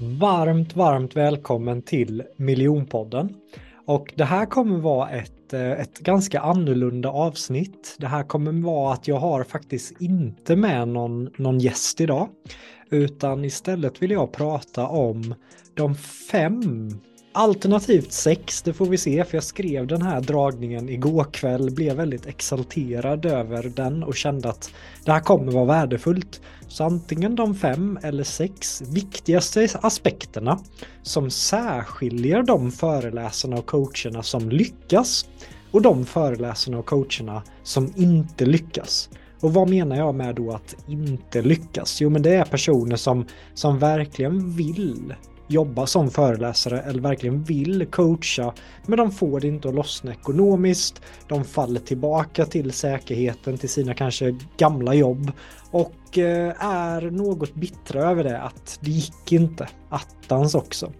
Varmt, varmt välkommen till Miljonpodden. Och det här kommer vara ett, eh, ett ganska annorlunda avsnitt. Det här kommer vara att jag har faktiskt inte med någon, någon gäst idag. Utan istället vill jag prata om de fem Alternativt sex, det får vi se, för jag skrev den här dragningen igår kväll, blev väldigt exalterad över den och kände att det här kommer vara värdefullt. Så antingen de fem eller sex viktigaste aspekterna som särskiljer de föreläsarna och coacherna som lyckas och de föreläsarna och coacherna som inte lyckas. Och vad menar jag med då att inte lyckas? Jo, men det är personer som, som verkligen vill jobba som föreläsare eller verkligen vill coacha men de får det inte att lossna ekonomiskt. De faller tillbaka till säkerheten till sina kanske gamla jobb och eh, är något bittra över det att det gick inte attans också.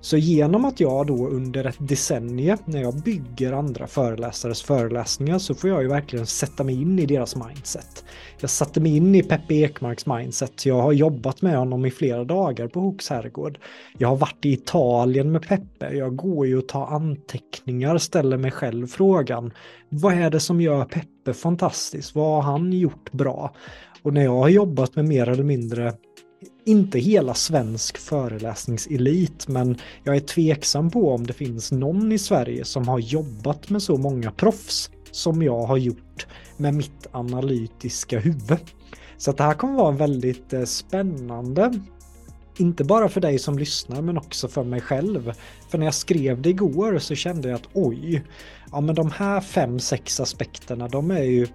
Så genom att jag då under ett decennium när jag bygger andra föreläsares föreläsningar så får jag ju verkligen sätta mig in i deras mindset. Jag satte mig in i Peppe Ekmarks mindset. Jag har jobbat med honom i flera dagar på Hooks herrgård. Jag har varit i Italien med Peppe. Jag går ju och tar anteckningar, ställer mig själv frågan. Vad är det som gör Peppe fantastisk? Vad har han gjort bra? Och när jag har jobbat med mer eller mindre inte hela svensk föreläsningselit, men jag är tveksam på om det finns någon i Sverige som har jobbat med så många proffs som jag har gjort med mitt analytiska huvud. Så att det här kommer vara väldigt eh, spännande. Inte bara för dig som lyssnar men också för mig själv. För när jag skrev det igår så kände jag att oj, ja men de här fem, sex aspekterna de är ju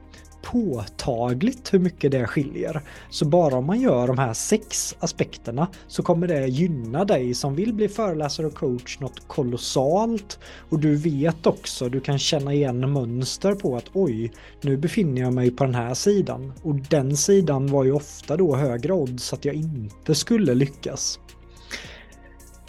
påtagligt hur mycket det skiljer. Så bara om man gör de här sex aspekterna så kommer det gynna dig som vill bli föreläsare och coach något kolossalt. Och du vet också, du kan känna igen mönster på att oj, nu befinner jag mig på den här sidan. Och den sidan var ju ofta då högre odds att jag inte skulle lyckas.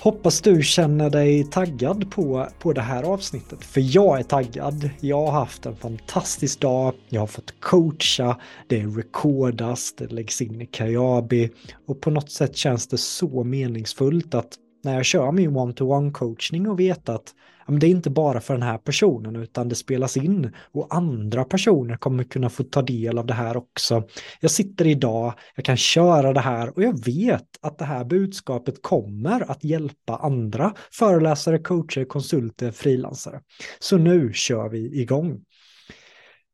Hoppas du känner dig taggad på, på det här avsnittet. För jag är taggad. Jag har haft en fantastisk dag. Jag har fått coacha. Det rekordas. Det läggs in i Kajabi. Och på något sätt känns det så meningsfullt att när jag kör min one-to-one coachning och vet att det är inte bara för den här personen utan det spelas in och andra personer kommer kunna få ta del av det här också. Jag sitter idag, jag kan köra det här och jag vet att det här budskapet kommer att hjälpa andra föreläsare, coacher, konsulter, frilansare. Så nu kör vi igång.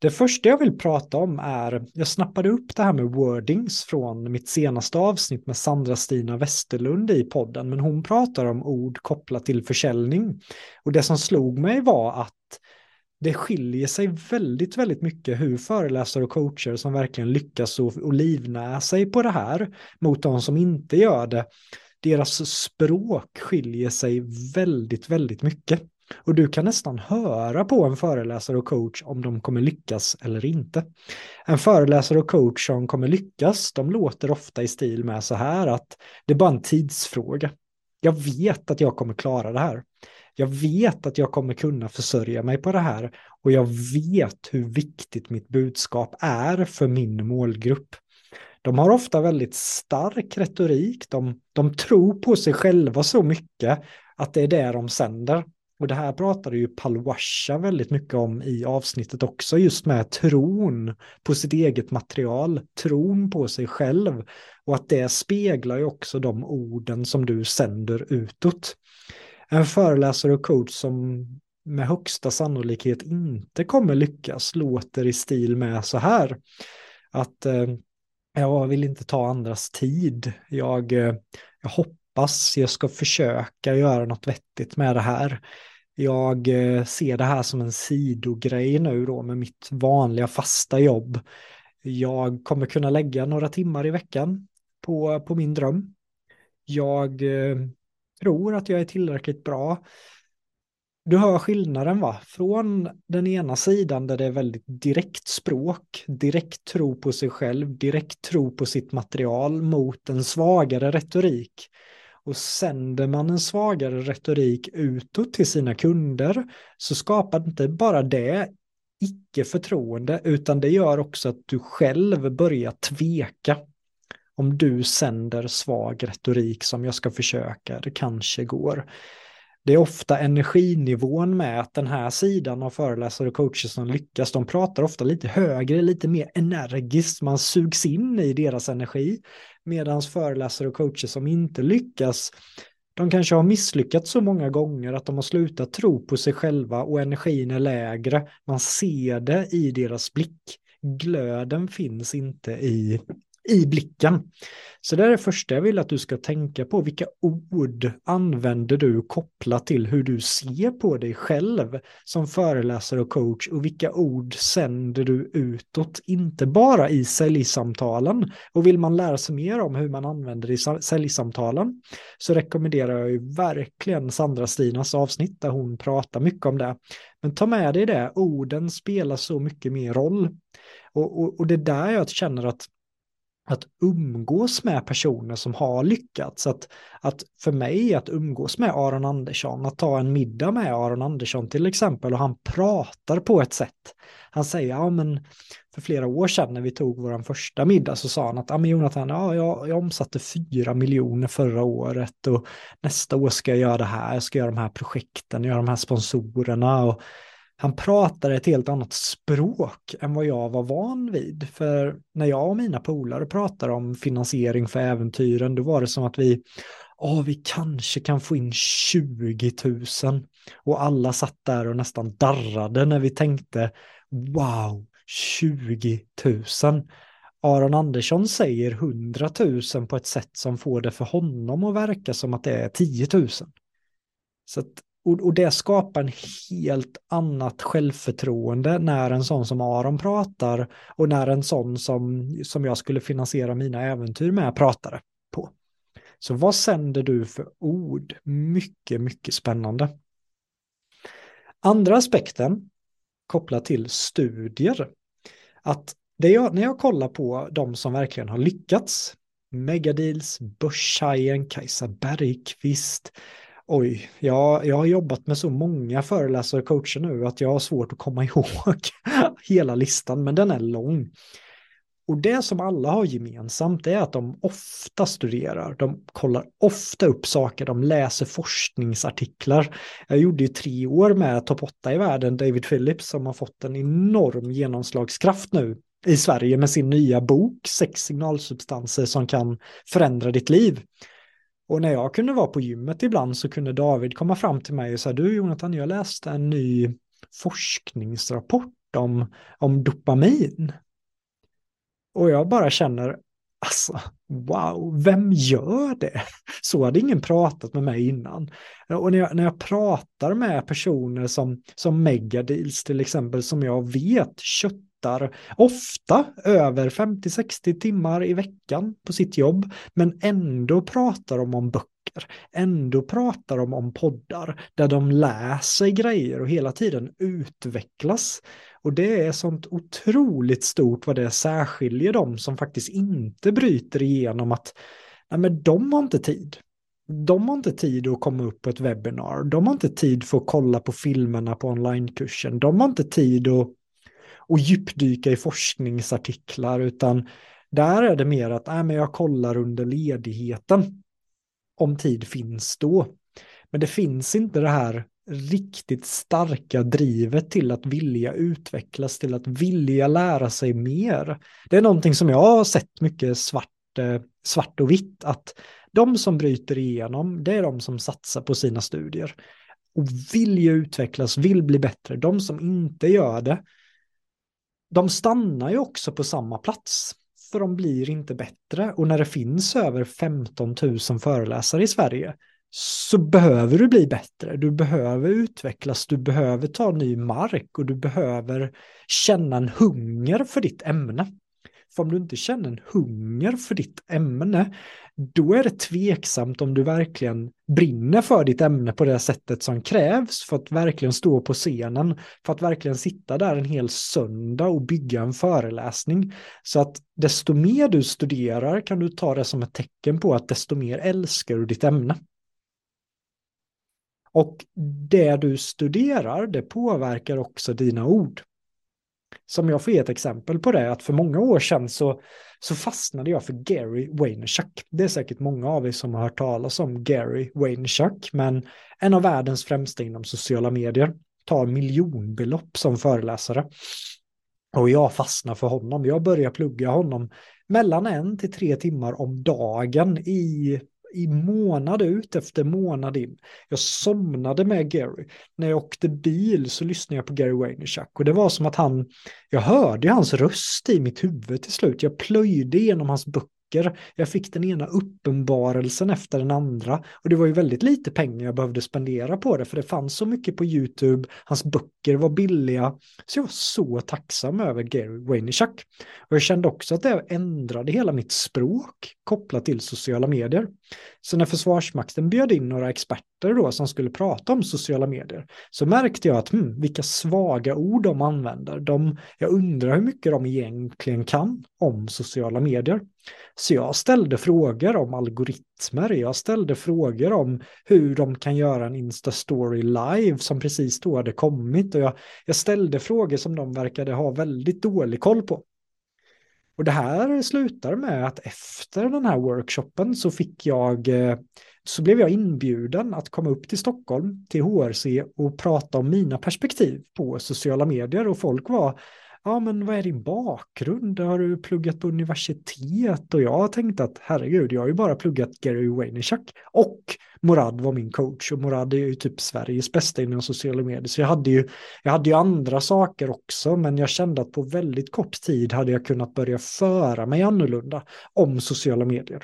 Det första jag vill prata om är, jag snappade upp det här med wordings från mitt senaste avsnitt med Sandra Stina Westerlund i podden, men hon pratar om ord kopplat till försäljning. Och det som slog mig var att det skiljer sig väldigt, väldigt mycket hur föreläsare och coacher som verkligen lyckas och, livnär sig på det här mot de som inte gör det. Deras språk skiljer sig väldigt, väldigt mycket. Och du kan nästan höra på en föreläsare och coach om de kommer lyckas eller inte. En föreläsare och coach som kommer lyckas, de låter ofta i stil med så här att det är bara en tidsfråga. Jag vet att jag kommer klara det här. Jag vet att jag kommer kunna försörja mig på det här och jag vet hur viktigt mitt budskap är för min målgrupp. De har ofta väldigt stark retorik, de, de tror på sig själva så mycket att det är det de sänder. Och det här pratade ju Palwasha väldigt mycket om i avsnittet också, just med tron på sitt eget material, tron på sig själv. Och att det speglar ju också de orden som du sänder utåt. En föreläsare och coach som med högsta sannolikhet inte kommer lyckas låter i stil med så här. Att eh, jag vill inte ta andras tid. Jag, eh, jag hoppas jag ska försöka göra något vettigt med det här. Jag eh, ser det här som en sidogrej nu då med mitt vanliga fasta jobb. Jag kommer kunna lägga några timmar i veckan på, på min dröm. Jag eh, tror att jag är tillräckligt bra. Du hör skillnaden va? Från den ena sidan där det är väldigt direkt språk, direkt tro på sig själv, direkt tro på sitt material mot en svagare retorik och sänder man en svagare retorik utåt till sina kunder så skapar inte bara det icke-förtroende utan det gör också att du själv börjar tveka. om du sänder svag retorik som jag ska försöka, det kanske går det är ofta energinivån med att den här sidan av föreläsare och coacher som lyckas, de pratar ofta lite högre, lite mer energiskt, man sugs in i deras energi. Medan föreläsare och coacher som inte lyckas, de kanske har misslyckats så många gånger att de har slutat tro på sig själva och energin är lägre. Man ser det i deras blick. Glöden finns inte i i blicken. Så det är det första jag vill att du ska tänka på. Vilka ord använder du kopplat till hur du ser på dig själv som föreläsare och coach och vilka ord sänder du utåt, inte bara i säljsamtalen. Och vill man lära sig mer om hur man använder det i säljsamtalen så rekommenderar jag ju verkligen Sandra Stinas avsnitt där hon pratar mycket om det. Men ta med dig det, orden spelar så mycket mer roll. Och, och, och det är där jag känner att att umgås med personer som har lyckats. Att, att för mig att umgås med Aron Andersson, att ta en middag med Aron Andersson till exempel och han pratar på ett sätt. Han säger, ja men för flera år sedan när vi tog vår första middag så sa han att, ja men Jonathan, ja, jag, jag omsatte fyra miljoner förra året och nästa år ska jag göra det här, jag ska göra de här projekten, göra de här sponsorerna och han pratar ett helt annat språk än vad jag var van vid. För när jag och mina polare pratar om finansiering för äventyren, då var det som att vi, ja, vi kanske kan få in 20 000. Och alla satt där och nästan darrade när vi tänkte, wow, 20 000. Aron Andersson säger 100 000 på ett sätt som får det för honom att verka som att det är 10 000. Så att och, och det skapar en helt annat självförtroende när en sån som Aron pratar och när en sån som, som jag skulle finansiera mina äventyr med pratade på. Så vad sänder du för ord? Mycket, mycket spännande. Andra aspekten kopplat till studier. Att det jag, när jag kollar på de som verkligen har lyckats, Megadeals, Börshajen, Kajsa Bergqvist, Oj, jag, jag har jobbat med så många föreläsare och coacher nu att jag har svårt att komma ihåg hela listan, men den är lång. Och det som alla har gemensamt är att de ofta studerar, de kollar ofta upp saker, de läser forskningsartiklar. Jag gjorde ju tre år med topp 8 i världen, David Phillips, som har fått en enorm genomslagskraft nu i Sverige med sin nya bok, Sex signalsubstanser som kan förändra ditt liv. Och när jag kunde vara på gymmet ibland så kunde David komma fram till mig och säga, du Jonathan, jag läste en ny forskningsrapport om, om dopamin. Och jag bara känner, alltså, wow, vem gör det? Så hade ingen pratat med mig innan. Och när jag, när jag pratar med personer som, som Megadeals till exempel, som jag vet kött tittar ofta över 50-60 timmar i veckan på sitt jobb, men ändå pratar de om böcker, ändå pratar de om poddar där de läser grejer och hela tiden utvecklas. Och det är sånt otroligt stort vad det särskiljer dem som faktiskt inte bryter igenom att nej men de har inte tid. De har inte tid att komma upp på ett webbinar. De har inte tid för att kolla på filmerna på onlinekursen. De har inte tid att och djupdyka i forskningsartiklar, utan där är det mer att äh, men jag kollar under ledigheten om tid finns då. Men det finns inte det här riktigt starka drivet till att vilja utvecklas, till att vilja lära sig mer. Det är någonting som jag har sett mycket svart, eh, svart och vitt, att de som bryter igenom, det är de som satsar på sina studier och vill ju utvecklas, vill bli bättre. De som inte gör det, de stannar ju också på samma plats. För de blir inte bättre. Och när det finns över 15 000 föreläsare i Sverige så behöver du bli bättre. Du behöver utvecklas, du behöver ta ny mark och du behöver känna en hunger för ditt ämne. För om du inte känner en hunger för ditt ämne, då är det tveksamt om du verkligen brinner för ditt ämne på det sättet som krävs för att verkligen stå på scenen, för att verkligen sitta där en hel söndag och bygga en föreläsning. Så att desto mer du studerar kan du ta det som ett tecken på att desto mer älskar du ditt ämne. Och det du studerar, det påverkar också dina ord. Som jag får ge ett exempel på det, att för många år sedan så, så fastnade jag för Gary Vaynerchuk. Det är säkert många av er som har hört talas om Gary Vaynerchuk, men en av världens främsta inom sociala medier tar miljonbelopp som föreläsare. Och jag fastnar för honom. Jag börjar plugga honom mellan en till tre timmar om dagen i i månad ut efter månad in. Jag somnade med Gary. När jag åkte bil så lyssnade jag på Gary Vaynerchuk och det var som att han, jag hörde hans röst i mitt huvud till slut. Jag plöjde igenom hans böcker böcker. Jag fick den ena uppenbarelsen efter den andra. Och det var ju väldigt lite pengar jag behövde spendera på det, för det fanns så mycket på YouTube. Hans böcker var billiga. Så jag var så tacksam över Gary Vaynerchuk. Och jag kände också att det ändrade hela mitt språk kopplat till sociala medier. Så när Försvarsmakten bjöd in några experter då som skulle prata om sociala medier så märkte jag att hmm, vilka svaga ord de använder. De, jag undrar hur mycket de egentligen kan om sociala medier. Så jag ställde frågor om algoritmer, jag ställde frågor om hur de kan göra en Insta-story live som precis då hade kommit och jag, jag ställde frågor som de verkade ha väldigt dålig koll på. Och det här slutar med att efter den här workshopen så fick jag, eh, så blev jag inbjuden att komma upp till Stockholm till HRC och prata om mina perspektiv på sociala medier och folk var ja men vad är din bakgrund? Har du pluggat på universitet? Och jag har tänkt att herregud, jag har ju bara pluggat Gary Vaynerchuk och Morad var min coach och Morad är ju typ Sveriges bästa inom sociala medier. Så jag hade ju, jag hade ju andra saker också, men jag kände att på väldigt kort tid hade jag kunnat börja föra mig annorlunda om sociala medier.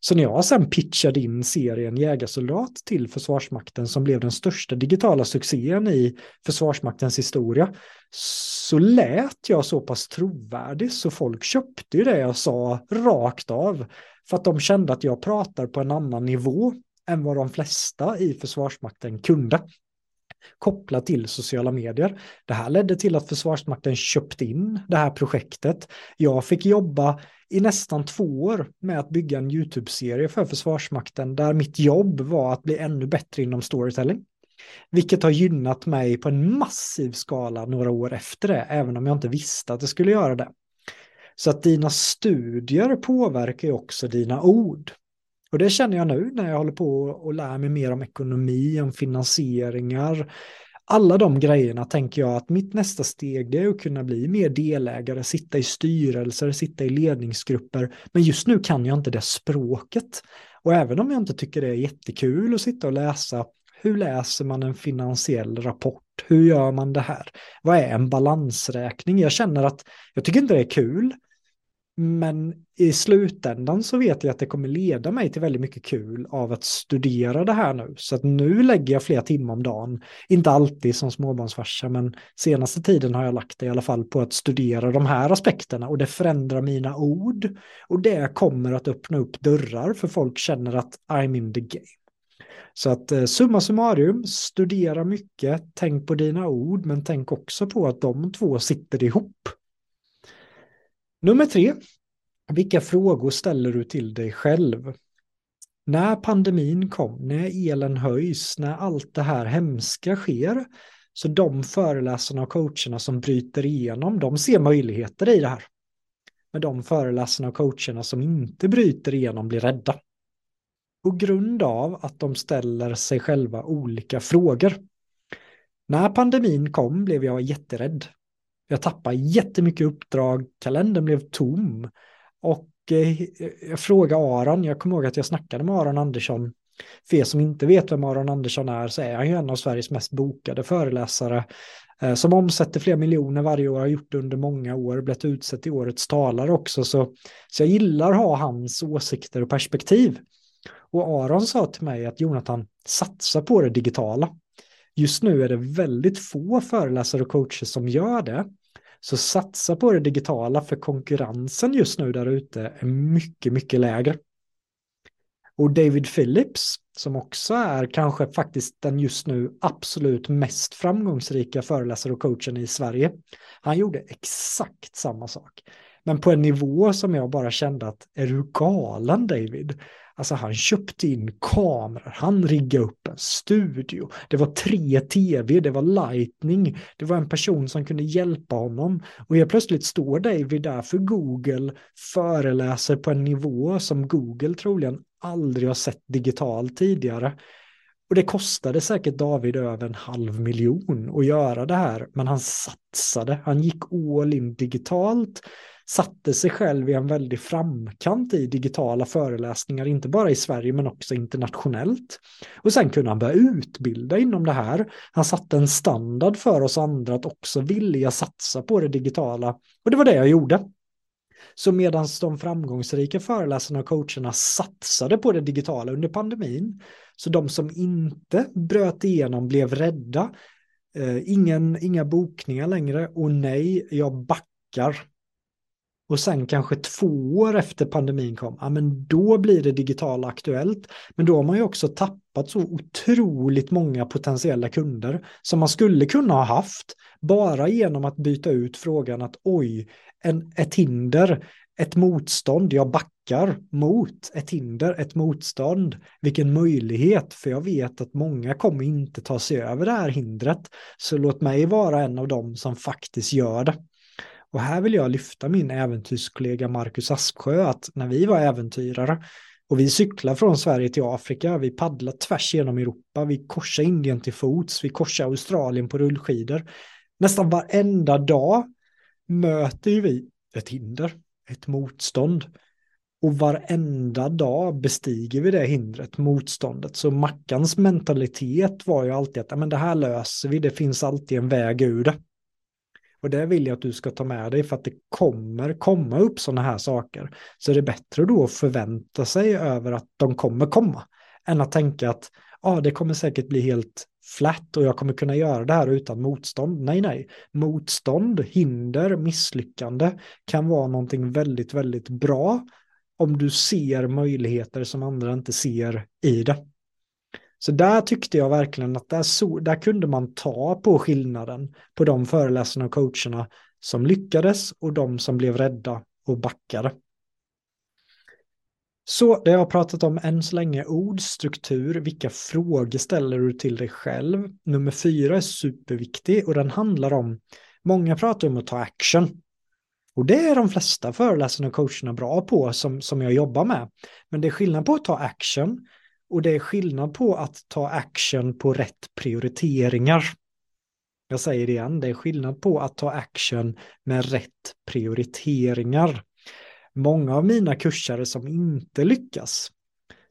Så när jag sen pitchade in serien Jägarsoldat till Försvarsmakten som blev den största digitala succén i Försvarsmaktens historia så lät jag så pass trovärdig så folk köpte ju det jag sa rakt av. För att de kände att jag pratar på en annan nivå än vad de flesta i Försvarsmakten kunde kopplat till sociala medier. Det här ledde till att Försvarsmakten köpte in det här projektet. Jag fick jobba i nästan två år med att bygga en YouTube-serie för Försvarsmakten där mitt jobb var att bli ännu bättre inom storytelling. Vilket har gynnat mig på en massiv skala några år efter det, även om jag inte visste att det skulle göra det. Så att dina studier påverkar ju också dina ord. Och det känner jag nu när jag håller på och lär mig mer om ekonomi, om finansieringar. Alla de grejerna tänker jag att mitt nästa steg är att kunna bli mer delägare, sitta i styrelser, sitta i ledningsgrupper. Men just nu kan jag inte det språket. Och även om jag inte tycker det är jättekul att sitta och läsa hur läser man en finansiell rapport? Hur gör man det här? Vad är en balansräkning? Jag känner att jag tycker inte det är kul. Men i slutändan så vet jag att det kommer leda mig till väldigt mycket kul av att studera det här nu. Så att nu lägger jag flera timmar om dagen. Inte alltid som småbarnsfarsa, men senaste tiden har jag lagt det i alla fall på att studera de här aspekterna och det förändrar mina ord. Och det kommer att öppna upp dörrar för folk känner att I'm in the game. Så att eh, summa summarum, studera mycket, tänk på dina ord, men tänk också på att de två sitter ihop. Nummer tre, vilka frågor ställer du till dig själv? När pandemin kom, när elen höjs, när allt det här hemska sker, så de föreläsarna och coacherna som bryter igenom, de ser möjligheter i det här. Men de föreläsarna och coacherna som inte bryter igenom blir rädda. På grund av att de ställer sig själva olika frågor. När pandemin kom blev jag jätterädd. Jag tappade jättemycket uppdrag, kalendern blev tom. Och eh, jag frågade Aron, jag kommer ihåg att jag snackade med Aron Andersson. För er som inte vet vem Aron Andersson är så är han ju en av Sveriges mest bokade föreläsare. Eh, som omsätter flera miljoner varje år, har gjort det under många år, blivit utsett till årets talare också. Så, så jag gillar att ha hans åsikter och perspektiv. Och Aron sa till mig att Jonathan, satsa på det digitala. Just nu är det väldigt få föreläsare och coacher som gör det. Så satsa på det digitala för konkurrensen just nu där ute är mycket, mycket lägre. Och David Phillips, som också är kanske faktiskt den just nu absolut mest framgångsrika föreläsare och coachen i Sverige, han gjorde exakt samma sak. Men på en nivå som jag bara kände att är du galen David? Alltså han köpte in kameror, han riggade upp en studio. Det var tre tv, det var lightning, det var en person som kunde hjälpa honom. Och helt plötsligt står David där för Google, föreläser på en nivå som Google troligen aldrig har sett digitalt tidigare. Och det kostade säkert David över en halv miljon att göra det här, men han satsade, han gick all in digitalt satte sig själv i en väldig framkant i digitala föreläsningar, inte bara i Sverige men också internationellt. Och sen kunde han börja utbilda inom det här. Han satte en standard för oss andra att också vilja satsa på det digitala. Och det var det jag gjorde. Så medan de framgångsrika föreläsarna och coacherna satsade på det digitala under pandemin, så de som inte bröt igenom blev rädda, eh, ingen, inga bokningar längre och nej, jag backar och sen kanske två år efter pandemin kom, ja men då blir det digitala aktuellt. Men då har man ju också tappat så otroligt många potentiella kunder som man skulle kunna ha haft bara genom att byta ut frågan att oj, en, ett hinder, ett motstånd, jag backar mot ett hinder, ett motstånd. Vilken möjlighet, för jag vet att många kommer inte ta sig över det här hindret. Så låt mig vara en av dem som faktiskt gör det. Och här vill jag lyfta min äventyrskollega Marcus Asksjö, att när vi var äventyrare och vi cyklar från Sverige till Afrika, vi paddlar tvärs genom Europa, vi korsar Indien till fots, vi korsar Australien på rullskidor. Nästan varenda dag möter ju vi ett hinder, ett motstånd. Och varenda dag bestiger vi det hindret, motståndet. Så Mackans mentalitet var ju alltid att men det här löser vi, det finns alltid en väg ur det. Och det vill jag att du ska ta med dig för att det kommer komma upp sådana här saker. Så det är bättre då att förvänta sig över att de kommer komma. Än att tänka att ah, det kommer säkert bli helt flat och jag kommer kunna göra det här utan motstånd. Nej, nej. Motstånd, hinder, misslyckande kan vara någonting väldigt, väldigt bra om du ser möjligheter som andra inte ser i det. Så där tyckte jag verkligen att där, så, där kunde man ta på skillnaden på de föreläsarna och coacherna som lyckades och de som blev rädda och backade. Så det jag har pratat om än så länge, ord, struktur, vilka frågor ställer du till dig själv? Nummer fyra är superviktig och den handlar om, många pratar om att ta action. Och det är de flesta föreläsarna och coacherna bra på som, som jag jobbar med. Men det är skillnad på att ta action och det är skillnad på att ta action på rätt prioriteringar. Jag säger det igen, det är skillnad på att ta action med rätt prioriteringar. Många av mina kursare som inte lyckas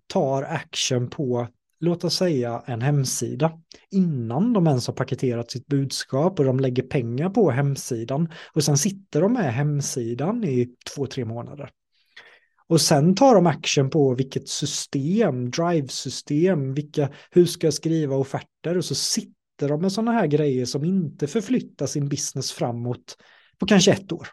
tar action på, låt oss säga en hemsida, innan de ens har paketerat sitt budskap och de lägger pengar på hemsidan och sen sitter de med hemsidan i två, tre månader. Och sen tar de action på vilket system, drive-system, vilka, hur ska jag skriva offerter och så sitter de med sådana här grejer som inte förflyttar sin business framåt på kanske ett år.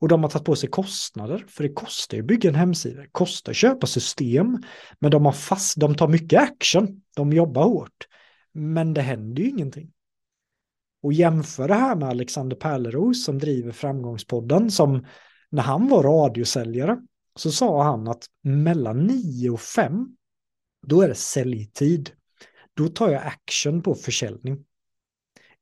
Och de har tagit på sig kostnader, för det kostar ju att bygga en hemsida, det kostar att köpa system, men de, har fast, de tar mycket action, de jobbar hårt, men det händer ju ingenting. Och jämför det här med Alexander Pärleros som driver Framgångspodden, som när han var radiosäljare så sa han att mellan 9 och 5, då är det säljtid. Då tar jag action på försäljning.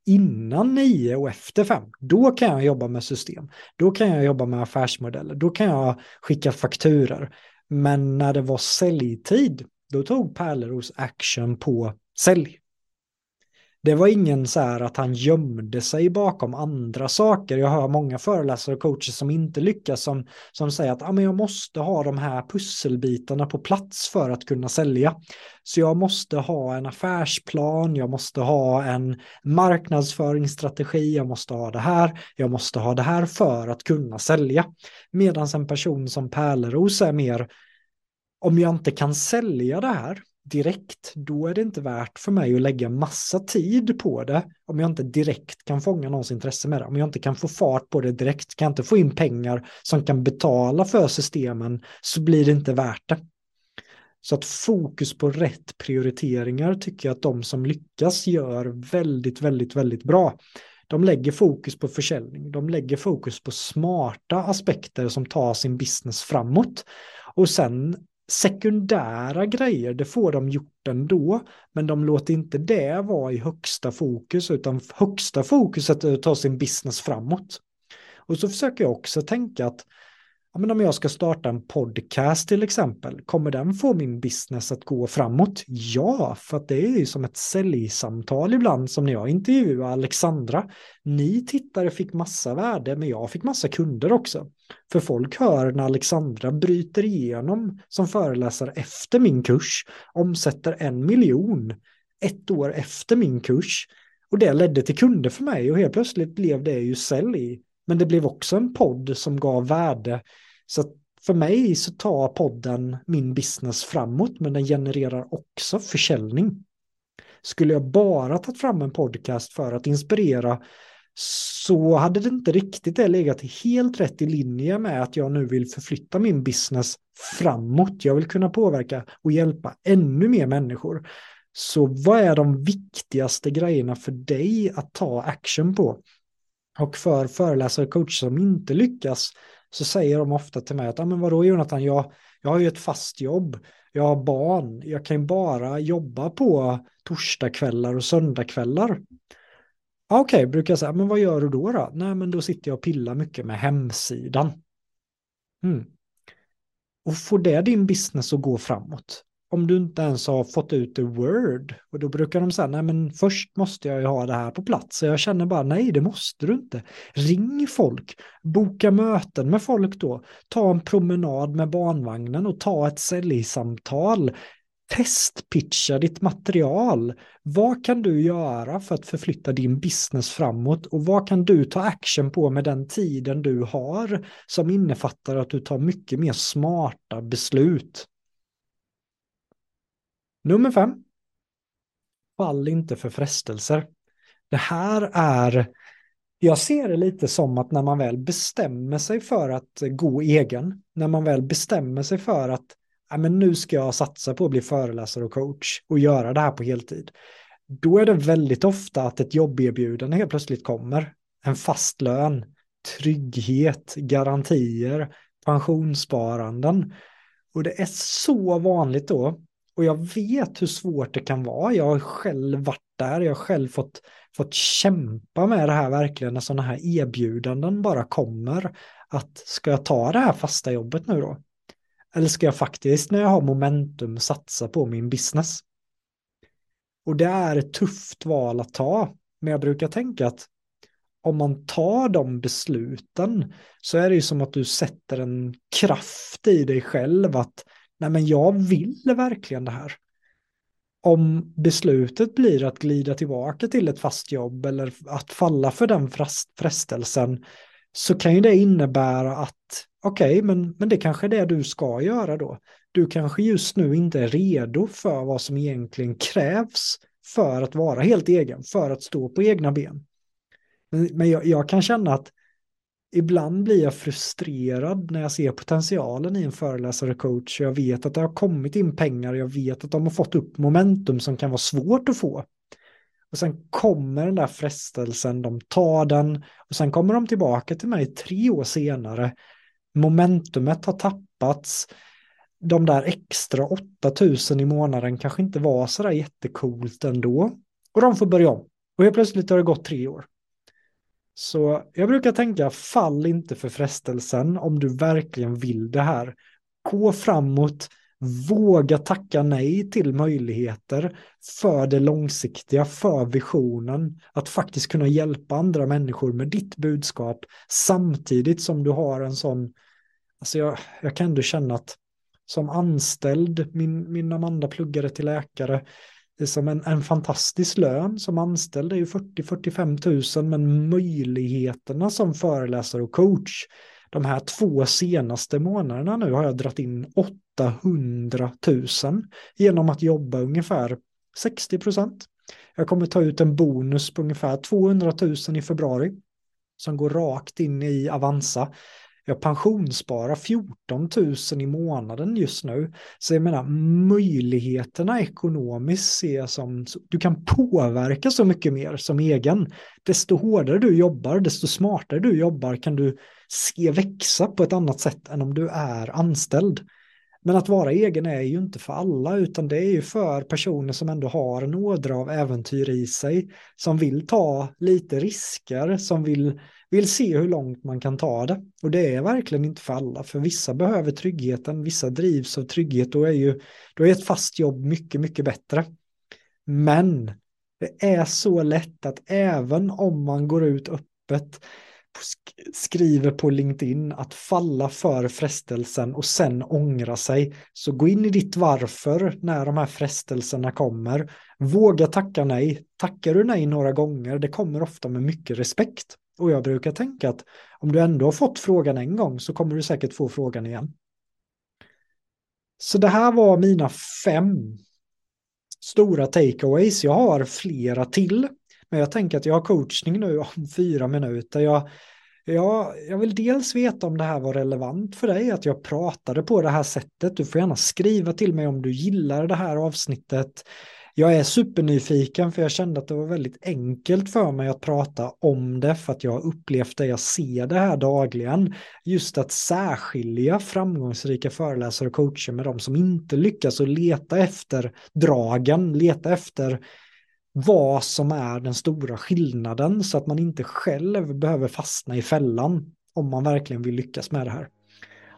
Innan 9 och efter 5, då kan jag jobba med system. Då kan jag jobba med affärsmodeller. Då kan jag skicka fakturer. Men när det var säljtid, då tog Pärleros action på sälj det var ingen så här att han gömde sig bakom andra saker. Jag hör många föreläsare och coacher som inte lyckas som, som säger att ah, men jag måste ha de här pusselbitarna på plats för att kunna sälja. Så jag måste ha en affärsplan, jag måste ha en marknadsföringsstrategi, jag måste ha det här, jag måste ha det här för att kunna sälja. Medan en person som Pärleros är mer om jag inte kan sälja det här, direkt, då är det inte värt för mig att lägga massa tid på det om jag inte direkt kan fånga någons intresse med det. Om jag inte kan få fart på det direkt, kan jag inte få in pengar som kan betala för systemen så blir det inte värt det. Så att fokus på rätt prioriteringar tycker jag att de som lyckas gör väldigt, väldigt, väldigt bra. De lägger fokus på försäljning, de lägger fokus på smarta aspekter som tar sin business framåt. Och sen sekundära grejer, det får de gjort ändå, men de låter inte det vara i högsta fokus, utan högsta fokuset är att ta sin business framåt. Och så försöker jag också tänka att ja, men om jag ska starta en podcast till exempel, kommer den få min business att gå framåt? Ja, för att det är ju som ett säljsamtal ibland som när jag intervjuade Alexandra. Ni tittare fick massa värde, men jag fick massa kunder också. För folk hör när Alexandra bryter igenom som föreläsare efter min kurs, omsätter en miljon ett år efter min kurs. Och det ledde till kunder för mig och helt plötsligt blev det ju sälj. Men det blev också en podd som gav värde så för mig så tar podden min business framåt, men den genererar också försäljning. Skulle jag bara tagit fram en podcast för att inspirera så hade det inte riktigt det legat helt rätt i linje med att jag nu vill förflytta min business framåt. Jag vill kunna påverka och hjälpa ännu mer människor. Så vad är de viktigaste grejerna för dig att ta action på? Och för föreläsare och coacher som inte lyckas så säger de ofta till mig att, ja men vadå Jonathan, jag, jag har ju ett fast jobb, jag har barn, jag kan ju bara jobba på torsdagskvällar och söndagskvällar. Okej, okay, brukar jag säga, men vad gör du då då? Nej, men då sitter jag och pillar mycket med hemsidan. Mm. Och får det din business att gå framåt? om du inte ens har fått ut the word. Och då brukar de säga, nej men först måste jag ju ha det här på plats. Så jag känner bara, nej det måste du inte. Ring folk, boka möten med folk då. Ta en promenad med barnvagnen och ta ett säljsamtal. Testpitcha ditt material. Vad kan du göra för att förflytta din business framåt och vad kan du ta action på med den tiden du har som innefattar att du tar mycket mer smarta beslut. Nummer fem. Fall inte för frestelser. Det här är, jag ser det lite som att när man väl bestämmer sig för att gå egen, när man väl bestämmer sig för att ja, men nu ska jag satsa på att bli föreläsare och coach och göra det här på heltid. Då är det väldigt ofta att ett jobberbjudande helt plötsligt kommer. En fast lön, trygghet, garantier, pensionssparanden. Och det är så vanligt då och jag vet hur svårt det kan vara. Jag har själv varit där, jag har själv fått, fått kämpa med det här verkligen när sådana här erbjudanden bara kommer. Att ska jag ta det här fasta jobbet nu då? Eller ska jag faktiskt när jag har momentum satsa på min business? Och det är ett tufft val att ta. Men jag brukar tänka att om man tar de besluten så är det ju som att du sätter en kraft i dig själv att nej men jag vill verkligen det här. Om beslutet blir att glida tillbaka till ett fast jobb eller att falla för den frestelsen så kan ju det innebära att okej, okay, men, men det kanske är det du ska göra då. Du kanske just nu inte är redo för vad som egentligen krävs för att vara helt egen, för att stå på egna ben. Men, men jag, jag kan känna att ibland blir jag frustrerad när jag ser potentialen i en föreläsare coach. Jag vet att det har kommit in pengar, jag vet att de har fått upp momentum som kan vara svårt att få. Och sen kommer den där frestelsen, de tar den och sen kommer de tillbaka till mig tre år senare. Momentumet har tappats. De där extra 8000 i månaden kanske inte var så där jättecoolt ändå. Och de får börja om. Och helt plötsligt har det gått tre år. Så jag brukar tänka, fall inte för frestelsen om du verkligen vill det här. Gå framåt, våga tacka nej till möjligheter för det långsiktiga, för visionen, att faktiskt kunna hjälpa andra människor med ditt budskap samtidigt som du har en sån, alltså jag, jag kan ändå känna att som anställd, min, min Amanda pluggade till läkare, det är som en, en fantastisk lön som anställd. Är ju 40-45 000 men möjligheterna som föreläsare och coach de här två senaste månaderna nu har jag dragit in 800 000 genom att jobba ungefär 60 procent. Jag kommer ta ut en bonus på ungefär 200 000 i februari som går rakt in i Avanza jag pensionssparar 14 000 i månaden just nu. Så jag menar, möjligheterna ekonomiskt ser jag som, du kan påverka så mycket mer som egen. Desto hårdare du jobbar, desto smartare du jobbar kan du se växa på ett annat sätt än om du är anställd. Men att vara egen är ju inte för alla, utan det är ju för personer som ändå har en ådra av äventyr i sig, som vill ta lite risker, som vill, vill se hur långt man kan ta det. Och det är verkligen inte för alla, för vissa behöver tryggheten, vissa drivs av trygghet, då är ju då är ett fast jobb mycket, mycket bättre. Men det är så lätt att även om man går ut öppet skriver på LinkedIn att falla för frestelsen och sen ångra sig. Så gå in i ditt varför när de här frestelserna kommer. Våga tacka nej. Tackar du nej några gånger, det kommer ofta med mycket respekt. Och jag brukar tänka att om du ändå har fått frågan en gång så kommer du säkert få frågan igen. Så det här var mina fem stora takeaways. Jag har flera till. Men jag tänker att jag har coachning nu om fyra minuter. Jag, jag, jag vill dels veta om det här var relevant för dig, att jag pratade på det här sättet. Du får gärna skriva till mig om du gillar det här avsnittet. Jag är supernyfiken för jag kände att det var väldigt enkelt för mig att prata om det för att jag har upplevt det, jag ser det här dagligen. Just att särskilja framgångsrika föreläsare och coacher med de som inte lyckas och leta efter dragen, leta efter vad som är den stora skillnaden så att man inte själv behöver fastna i fällan om man verkligen vill lyckas med det här.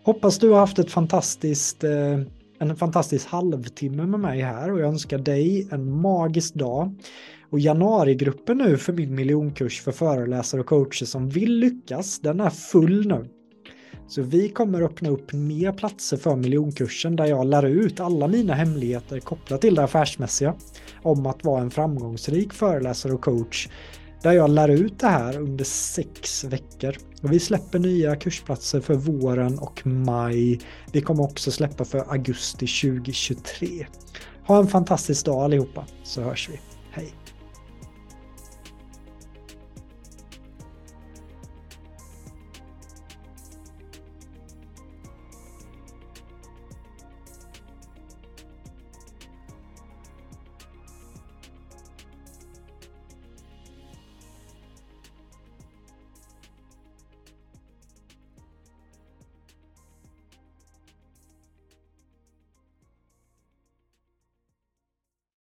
Hoppas du har haft ett fantastiskt, eh, en fantastisk halvtimme med mig här och jag önskar dig en magisk dag. Och januarigruppen nu för min miljonkurs för föreläsare och coacher som vill lyckas, den är full nu. Så vi kommer öppna upp mer platser för miljonkursen där jag lär ut alla mina hemligheter kopplat till det affärsmässiga om att vara en framgångsrik föreläsare och coach där jag lär ut det här under sex veckor. Och vi släpper nya kursplatser för våren och maj. Vi kommer också släppa för augusti 2023. Ha en fantastisk dag allihopa så hörs vi.